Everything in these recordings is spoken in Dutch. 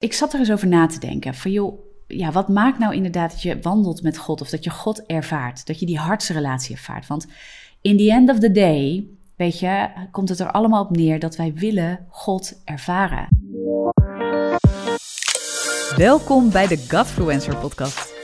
Ik zat er eens over na te denken. Van joh, ja, wat maakt nou inderdaad dat je wandelt met God of dat je God ervaart? Dat je die hartsrelatie ervaart? Want in the end of the day, weet je, komt het er allemaal op neer dat wij willen God ervaren. Welkom bij de Godfluencer podcast.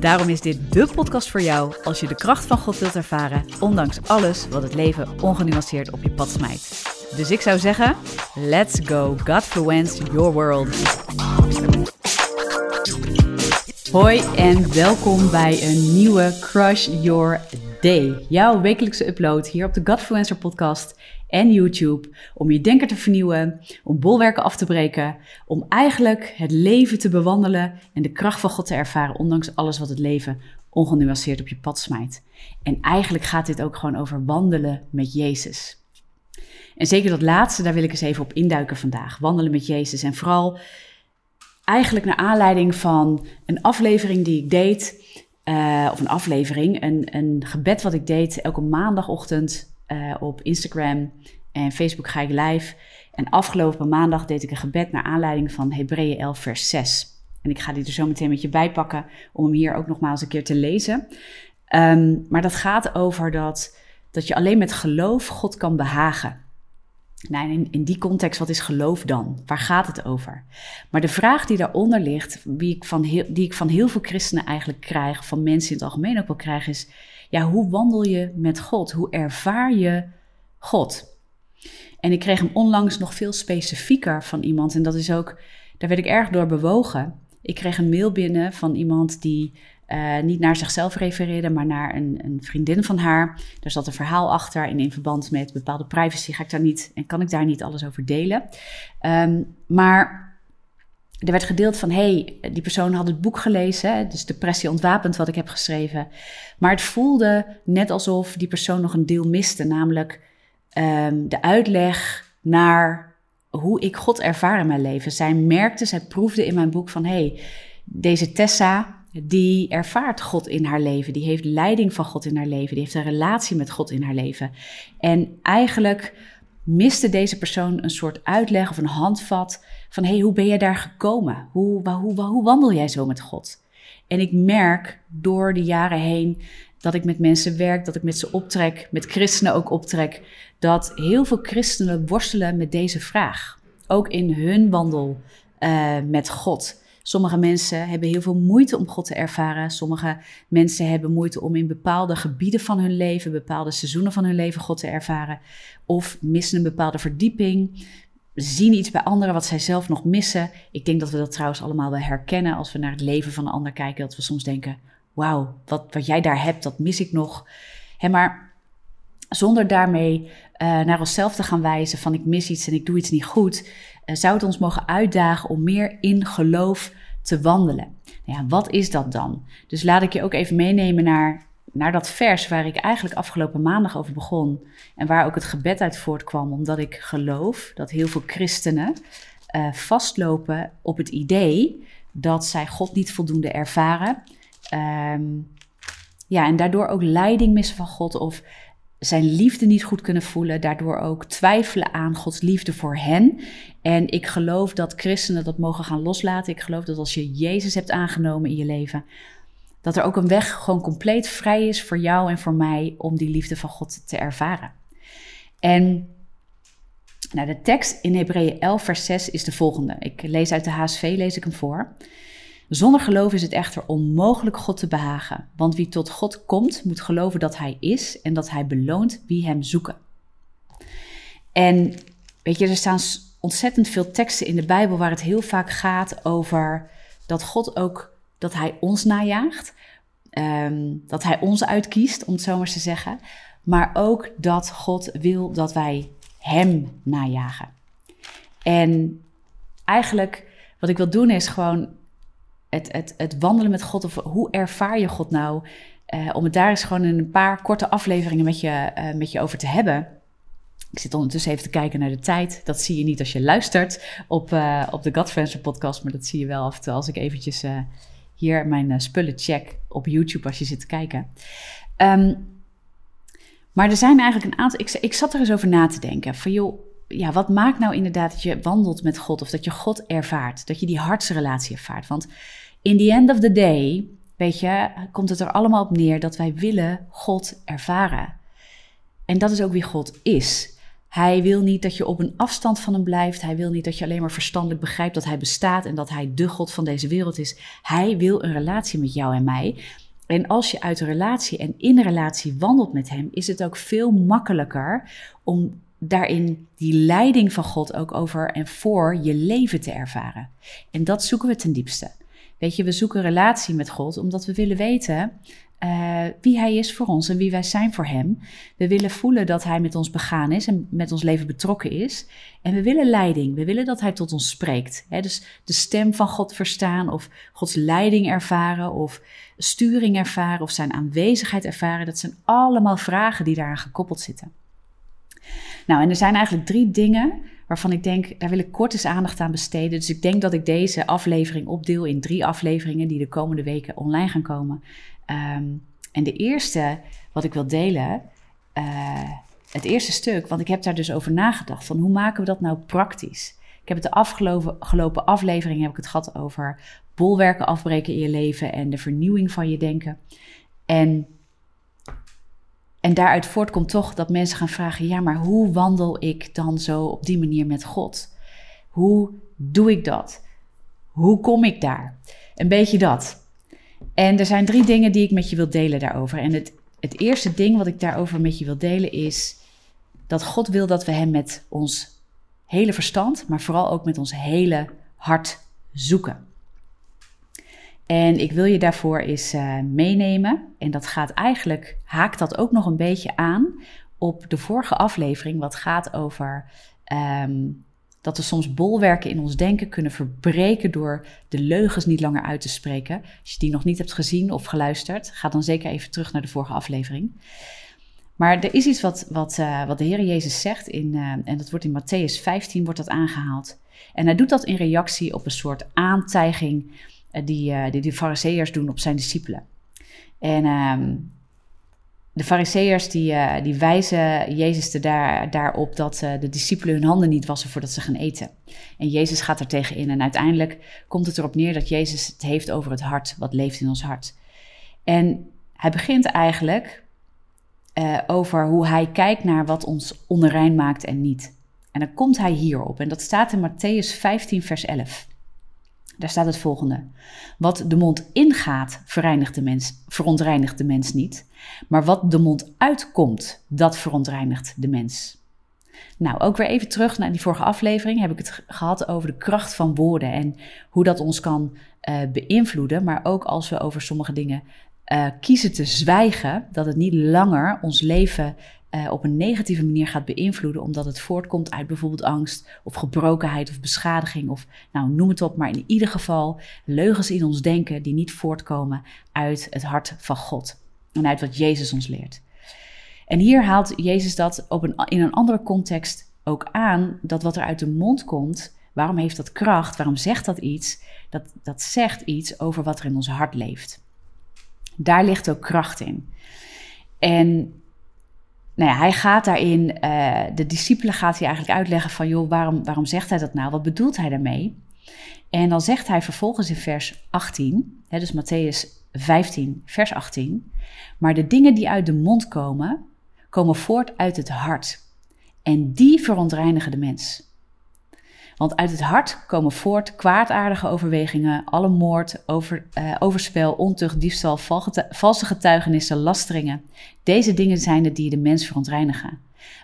Daarom is dit de podcast voor jou als je de kracht van God wilt ervaren, ondanks alles wat het leven ongenuanceerd op je pad smijt. Dus ik zou zeggen, let's go Godfluence your world. Hoi en welkom bij een nieuwe Crush Your Day. Jouw wekelijkse upload hier op de Godfluencer podcast en YouTube. Om je denker te vernieuwen, om bolwerken af te breken, om eigenlijk het leven te bewandelen en de kracht van God te ervaren, ondanks alles wat het leven ongenuanceerd op je pad smijt. En eigenlijk gaat dit ook gewoon over wandelen met Jezus. En zeker dat laatste, daar wil ik eens even op induiken vandaag. Wandelen met Jezus. En vooral eigenlijk naar aanleiding van een aflevering die ik deed. Uh, of een aflevering, een, een gebed wat ik deed elke maandagochtend uh, op Instagram en Facebook ga ik live. En afgelopen maandag deed ik een gebed naar aanleiding van Hebreeën 11 vers 6. En ik ga die er zo meteen met je bij pakken om hem hier ook nogmaals een keer te lezen. Um, maar dat gaat over dat, dat je alleen met geloof God kan behagen. Nou, in, in die context, wat is geloof dan? Waar gaat het over? Maar de vraag die daaronder ligt, die ik, van heel, die ik van heel veel christenen eigenlijk krijg, van mensen in het algemeen ook wel krijg, is: ja, hoe wandel je met God? Hoe ervaar je God? En ik kreeg hem onlangs nog veel specifieker van iemand, en dat is ook, daar werd ik erg door bewogen. Ik kreeg een mail binnen van iemand die uh, niet naar zichzelf refereerde, maar naar een, een, vriendin van haar. Daar zat een verhaal achter en in verband met bepaalde privacy ga ik daar niet en kan ik daar niet alles over delen. Um, maar er werd gedeeld van, hey, die persoon had het boek gelezen, dus Depressie ontwapend wat ik heb geschreven. Maar het voelde net alsof die persoon nog een deel miste, namelijk um, de uitleg naar hoe ik God ervaar in mijn leven. Zij merkte, zij proefde in mijn boek van, hey, deze Tessa, die ervaart God in haar leven. Die heeft leiding van God in haar leven. Die heeft een relatie met God in haar leven. En eigenlijk miste deze persoon een soort uitleg of een handvat van: hey, hoe ben je daar gekomen? Hoe, hoe, hoe wandel jij zo met God? En ik merk door de jaren heen dat ik met mensen werk, dat ik met ze optrek, met christenen ook optrek, dat heel veel christenen worstelen met deze vraag. Ook in hun wandel uh, met God. Sommige mensen hebben heel veel moeite om God te ervaren. Sommige mensen hebben moeite om in bepaalde gebieden van hun leven, bepaalde seizoenen van hun leven God te ervaren. Of missen een bepaalde verdieping, zien iets bij anderen wat zij zelf nog missen. Ik denk dat we dat trouwens allemaal wel herkennen als we naar het leven van een ander kijken. Dat we soms denken, wauw, wat, wat jij daar hebt, dat mis ik nog. Hè, maar zonder daarmee uh, naar onszelf te gaan wijzen van ik mis iets en ik doe iets niet goed, uh, zou het ons mogen uitdagen om meer in geloof te wandelen. Nou ja, wat is dat dan? Dus laat ik je ook even meenemen naar, naar dat vers waar ik eigenlijk afgelopen maandag over begon. En waar ook het gebed uit voortkwam, omdat ik geloof dat heel veel christenen uh, vastlopen op het idee dat zij God niet voldoende ervaren. Um, ja, en daardoor ook leiding missen van God of zijn liefde niet goed kunnen voelen, daardoor ook twijfelen aan Gods liefde voor hen. En ik geloof dat christenen dat mogen gaan loslaten. Ik geloof dat als je Jezus hebt aangenomen in je leven, dat er ook een weg gewoon compleet vrij is voor jou en voor mij om die liefde van God te ervaren. En nou, de tekst in Hebreeën 11, vers 6 is de volgende. Ik lees uit de HSV, lees ik hem voor. Zonder geloof is het echter onmogelijk God te behagen, want wie tot God komt, moet geloven dat Hij is en dat Hij beloont wie Hem zoeken. En weet je, er staan ontzettend veel teksten in de Bijbel waar het heel vaak gaat over dat God ook, dat Hij ons najaagt, um, dat Hij ons uitkiest, om het zo maar te zeggen, maar ook dat God wil dat wij Hem najagen. En eigenlijk wat ik wil doen is gewoon het, het, het wandelen met God, of hoe ervaar je God nou? uh, om het daar eens gewoon in een paar korte afleveringen met je, uh, met je over te hebben. Ik zit ondertussen even te kijken naar de tijd. Dat zie je niet als je luistert op, uh, op de Godfriendster podcast, maar dat zie je wel af en toe als ik eventjes hier mijn spullen check op YouTube als je zit te kijken. Um, maar er zijn eigenlijk een aantal. Ik, ik zat er eens over na te denken. Van joh, ja, wat maakt nou inderdaad dat je wandelt met God of dat je God ervaart? Dat je die hartsrelatie ervaart? Want in the end of the day, weet je, komt het er allemaal op neer dat wij willen God ervaren. En dat is ook wie God is. Hij wil niet dat je op een afstand van hem blijft. Hij wil niet dat je alleen maar verstandelijk begrijpt dat hij bestaat en dat hij de God van deze wereld is. Hij wil een relatie met jou en mij. En als je uit een relatie en in een relatie wandelt met hem, is het ook veel makkelijker om daarin die leiding van God ook over en voor je leven te ervaren. En dat zoeken we ten diepste. Weet je, we zoeken relatie met God omdat we willen weten uh, wie Hij is voor ons en wie wij zijn voor Hem. We willen voelen dat Hij met ons begaan is en met ons leven betrokken is. En we willen leiding. We willen dat Hij tot ons spreekt. dus de stem van God verstaan of Gods leiding ervaren of sturing ervaren of Zijn aanwezigheid ervaren. Dat zijn allemaal vragen die daaraan gekoppeld zitten. Nou, en er zijn eigenlijk drie dingen waarvan ik denk, daar wil ik kort eens aandacht aan besteden. Dus ik denk dat ik deze aflevering opdeel in drie afleveringen die de komende weken online gaan komen. Um, en de eerste wat ik wil delen, uh, het eerste stuk, want ik heb daar dus over nagedacht, van hoe maken we dat nou praktisch? Ik heb het de afgelopen aflevering heb ik het gehad over bolwerken afbreken in je leven en de vernieuwing van je denken. En, en daaruit voortkomt toch dat mensen gaan vragen: ja, maar hoe wandel ik dan zo op die manier met God? Hoe doe ik dat? Hoe kom ik daar? Een beetje dat. En er zijn drie dingen die ik met je wil delen daarover. En het, het eerste ding wat ik daarover met je wil delen is dat God wil dat we Hem met ons hele verstand, maar vooral ook met ons hele hart zoeken. En ik wil je daarvoor eens uh, meenemen. En dat gaat eigenlijk, haakt dat ook nog een beetje aan op de vorige aflevering, wat gaat over um, dat we soms bolwerken in ons denken kunnen verbreken door de leugens niet langer uit te spreken. Als je die nog niet hebt gezien of geluisterd, ga dan zeker even terug naar de vorige aflevering. Maar er is iets wat, wat, uh, wat de Heer Jezus zegt, in, uh, en dat wordt in Matthäus 15 wordt dat aangehaald. En hij doet dat in reactie op een soort aantijging die, die de fariseërs doen op zijn discipelen. En ehm, de fariseërs die, uh, die wijzen Jezus er daar, daarop dat de discipelen hun handen niet wassen voordat ze gaan eten. En Jezus gaat er tegen in en uiteindelijk komt het erop neer dat Jezus het heeft over het hart, wat leeft in ons hart. En hij begint eigenlijk over hoe hij kijkt naar wat ons onrein maakt en niet. En dan komt hij hierop en dat staat in Matthäus 15 vers 11. Daar staat het volgende. Wat de mond ingaat, vereinigt de mens, verontreinigt de mens niet. Maar wat de mond uitkomt, dat verontreinigt de mens. Nou, ook weer even terug naar die vorige aflevering heb ik het gehad over de kracht van woorden en hoe dat ons kan uh, beïnvloeden. Maar ook als we over sommige dingen uh, kiezen te zwijgen, dat het niet langer ons leven uh, op een negatieve manier gaat beïnvloeden, omdat het voortkomt uit bijvoorbeeld angst of gebrokenheid of beschadiging of nou noem het op, maar in ieder geval leugens in ons denken die niet voortkomen uit het hart van God en uit wat Jezus ons leert. En hier haalt Jezus dat op een, in een andere context ook aan, dat wat er uit de mond komt, waarom heeft dat kracht, waarom zegt dat iets? Dat, dat zegt iets over wat er in ons hart leeft. Daar ligt ook kracht in. En nou ja, hij gaat daarin, uh, de discipelen gaat hij eigenlijk uitleggen van, joh, waarom, waarom zegt hij dat nou? Wat bedoelt hij daarmee? En dan zegt hij vervolgens in vers 18, hè, dus Matthäus 15, vers 18, maar de dingen die uit de mond komen, komen voort uit het hart. En die verontreinigen de mens. Want uit het hart komen voort kwaadaardige overwegingen, alle moord, over, uh, overspel, ontucht, diefstal, valse getuigenissen, lasteringen. Deze dingen zijn het die de mens verontreinigen.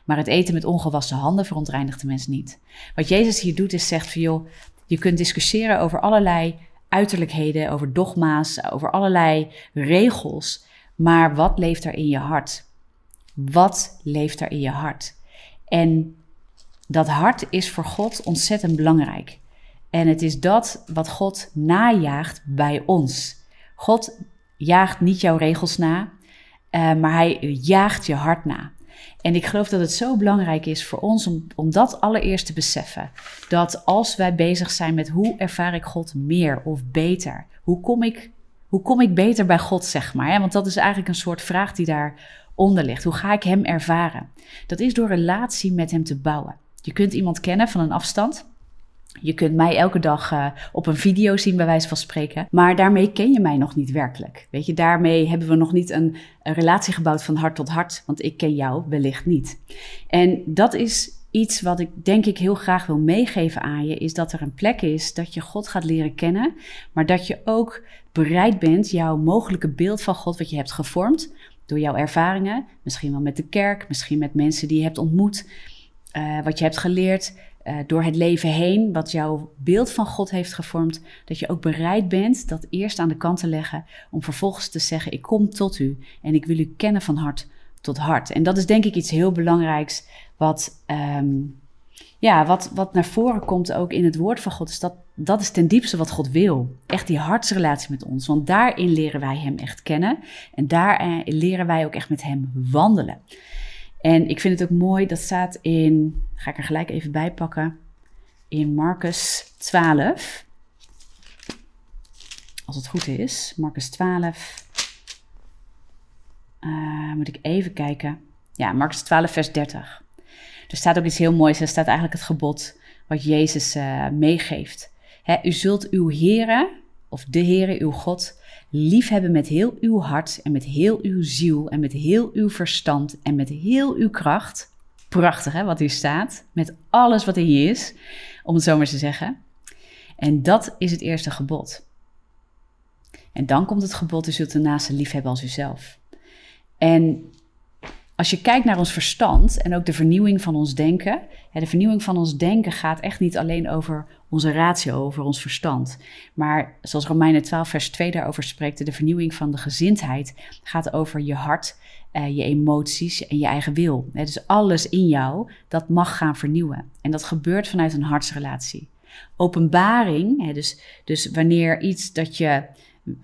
Maar het eten met ongewassen handen verontreinigt de mens niet. Wat Jezus hier doet is zegt van joh, je kunt discussiëren over allerlei uiterlijkheden, over dogma's, over allerlei regels. Maar wat leeft er in je hart? Wat leeft er in je hart? En dat hart is voor God ontzettend belangrijk. En het is dat wat God najaagt bij ons. God jaagt niet jouw regels na, uh, maar hij jaagt je hart na. En ik geloof dat het zo belangrijk is voor ons om, om dat allereerst te beseffen. Dat als wij bezig zijn met hoe ervaar ik God meer of beter? Hoe kom ik, hoe kom ik beter bij God, zeg maar? Want dat is eigenlijk een soort vraag die daaronder ligt. Hoe ga ik Hem ervaren? Dat is door relatie met Hem te bouwen. Je kunt iemand kennen van een afstand. Je kunt mij elke dag uh, op een video zien, bij wijze van spreken. Maar daarmee ken je mij nog niet werkelijk. Weet je, daarmee hebben we nog niet een, een relatie gebouwd van hart tot hart. Want ik ken jou wellicht niet. En dat is iets wat ik denk ik heel graag wil meegeven aan je, is dat er een plek is dat je God gaat leren kennen, maar dat je ook bereid bent jouw mogelijke beeld van God wat je hebt gevormd door jouw ervaringen, misschien wel met de kerk, misschien met mensen die je hebt ontmoet, uh, wat je hebt geleerd, uh, door het leven heen, wat jouw beeld van God heeft gevormd, dat je ook bereid bent dat eerst aan de kant te leggen, om vervolgens te zeggen: Ik kom tot u en ik wil u kennen van hart tot hart. En dat is denk ik iets heel belangrijks, wat, um, ja, wat, wat naar voren komt ook in het woord van God. Is dat, dat is ten diepste wat God wil. Echt die hartsrelatie met ons. Want daarin leren wij Hem echt kennen en daarin leren wij ook echt met Hem wandelen. En ik vind het ook mooi, dat staat in, ga ik er gelijk even bij pakken, in Marcus 12. Als het goed is, Marcus 12. Uh, moet ik even kijken. Ja, Marcus 12, vers 30. Er staat ook iets heel moois. Er staat eigenlijk het gebod wat Jezus uh, meegeeft. U zult uw Here, of de Here, uw God, liefhebben met heel uw hart en met heel uw ziel en met heel uw verstand en met heel uw kracht. Prachtig hè, wat hier staat. Met alles wat in je is, om het zo maar te zeggen. En dat is het eerste gebod. En dan komt het gebod, u zult de naaste liefhebben als uzelf. En als je kijkt naar ons verstand en ook de vernieuwing van ons denken. de vernieuwing van ons denken gaat echt niet alleen over onze ratio, over ons verstand. Maar zoals Romeinen 12, vers 2 daarover spreekt, de vernieuwing van de gezindheid gaat over je hart, eh, je emoties en je eigen wil. dus alles in jou, dat mag gaan vernieuwen. En dat gebeurt vanuit een hartsrelatie. Openbaring, dus, dus wanneer iets dat je uh,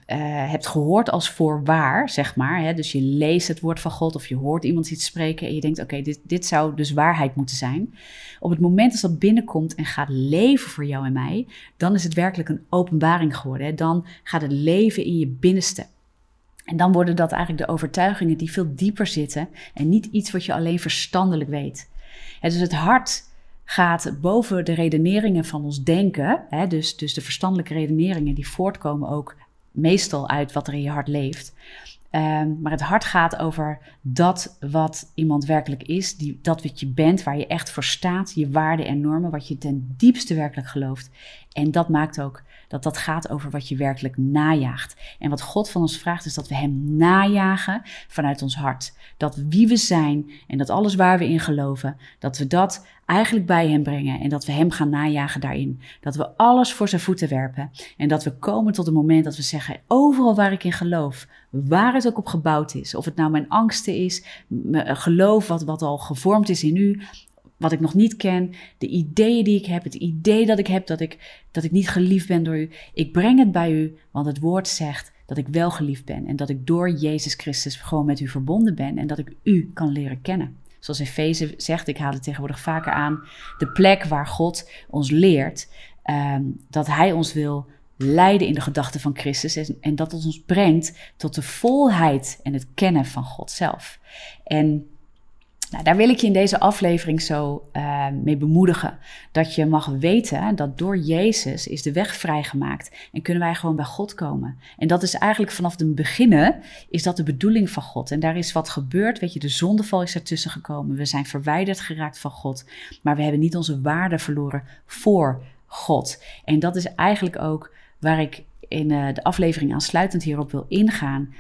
hebt gehoord als voorwaar, zeg maar. Hè? Dus je leest het woord van God of je hoort iemand iets spreken en je denkt: oké, dit, dit zou dus waarheid moeten zijn. Op het moment dat dat binnenkomt en gaat leven voor jou en mij, dan is het werkelijk een openbaring geworden. Hè? Dan gaat het leven in je binnenste. En dan worden dat eigenlijk de overtuigingen die veel dieper zitten en niet iets wat je alleen verstandelijk weet. dus het hart gaat boven de redeneringen van ons denken, hè, dus, dus de verstandelijke redeneringen die voortkomen ook meestal uit wat er in je hart leeft. Um, maar het hart gaat over dat wat iemand werkelijk is, die, dat wat je bent, waar je echt voor staat, je waarden en normen, wat je ten diepste werkelijk gelooft. En dat maakt ook dat dat gaat over wat je werkelijk najaagt. En wat God van ons vraagt is dat we Hem najagen vanuit ons hart. Dat wie we zijn en dat alles waar we in geloven, dat we dat eigenlijk bij Hem brengen en dat we Hem gaan najagen daarin. Dat we alles voor Zijn voeten werpen en dat we komen tot het moment dat we zeggen, overal waar ik in geloof, waar het ook op gebouwd is, of het nou mijn angsten is, mijn geloof wat, wat al gevormd is in u, wat ik nog niet ken, de ideeën die ik heb, het idee dat ik heb dat ik, dat ik niet geliefd ben door u. Ik breng het bij u, want het woord zegt dat ik wel geliefd ben en dat ik door Jezus Christus gewoon met u verbonden ben en dat ik u kan leren kennen. Zoals Efeze zegt, ik haal het tegenwoordig vaker aan, de plek waar God ons leert um, dat Hij ons wil leiden in de gedachten van Christus en, en dat ons brengt tot de volheid en het kennen van God zelf. En nou, daar wil ik je in deze aflevering zo uh, mee bemoedigen. Dat je mag weten dat door Jezus is de weg vrijgemaakt en kunnen wij gewoon bij God komen. En dat is eigenlijk vanaf het beginnen, is dat de bedoeling van God. En daar is wat gebeurd, weet je, de zondeval is ertussen gekomen. We zijn verwijderd geraakt van God, maar we hebben niet onze waarde verloren voor God. En dat is eigenlijk ook waar ik in uh, de aflevering aansluitend hierop wil ingaan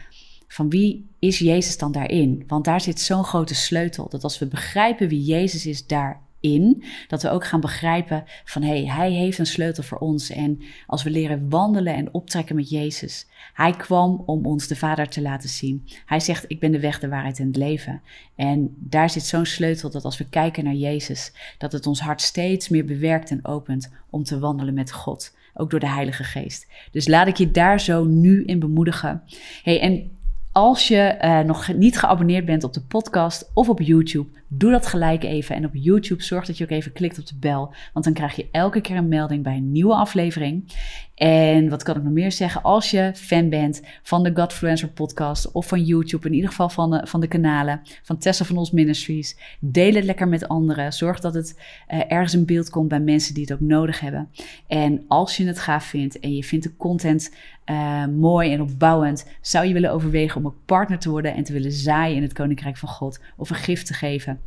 van wie is Jezus dan daarin? Want daar zit zo'n grote sleutel. Dat als we begrijpen wie Jezus is daarin, dat we ook gaan begrijpen van hé, hey, hij heeft een sleutel voor ons. En als we leren wandelen en optrekken met Jezus, hij kwam om ons de Vader te laten zien. Hij zegt: Ik ben de weg, de waarheid en het leven. En daar zit zo'n sleutel dat als we kijken naar Jezus, dat het ons hart steeds meer bewerkt en opent om te wandelen met God. ook door de Heilige Geest. Dus laat ik je daar zo nu in bemoedigen. Hey, en als je uh, nog niet geabonneerd bent op de podcast of op YouTube, doe dat gelijk even. En op YouTube zorg dat je ook even klikt op de bel, want dan krijg je elke keer een melding bij een nieuwe aflevering. En wat kan ik nog meer zeggen? Als je fan bent van de Godfluencer podcast of van YouTube, in ieder geval van de, van de kanalen van Tessa van ons Ministries, deel het lekker met anderen. Zorg dat het uh, ergens in beeld komt bij mensen die het ook nodig hebben. En als je het gaaf vindt en je vindt de content uh, mooi en opbouwend, zou je willen overwegen om ook partner te worden en te willen zaaien in het Koninkrijk van God of een gift te geven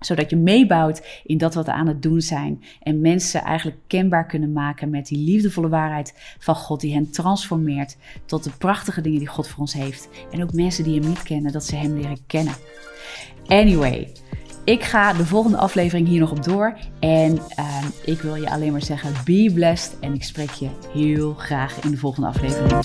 zodat je meebouwt in dat wat we aan het doen zijn. En mensen eigenlijk kenbaar kunnen maken met die liefdevolle waarheid van God. Die hen transformeert tot de prachtige dingen die God voor ons heeft. En ook mensen die hem niet kennen, dat ze hem leren kennen. Anyway, ik ga de volgende aflevering hier nog op door. En ehm, ik wil je alleen maar zeggen: be blessed. En ik spreek je heel graag in de volgende aflevering.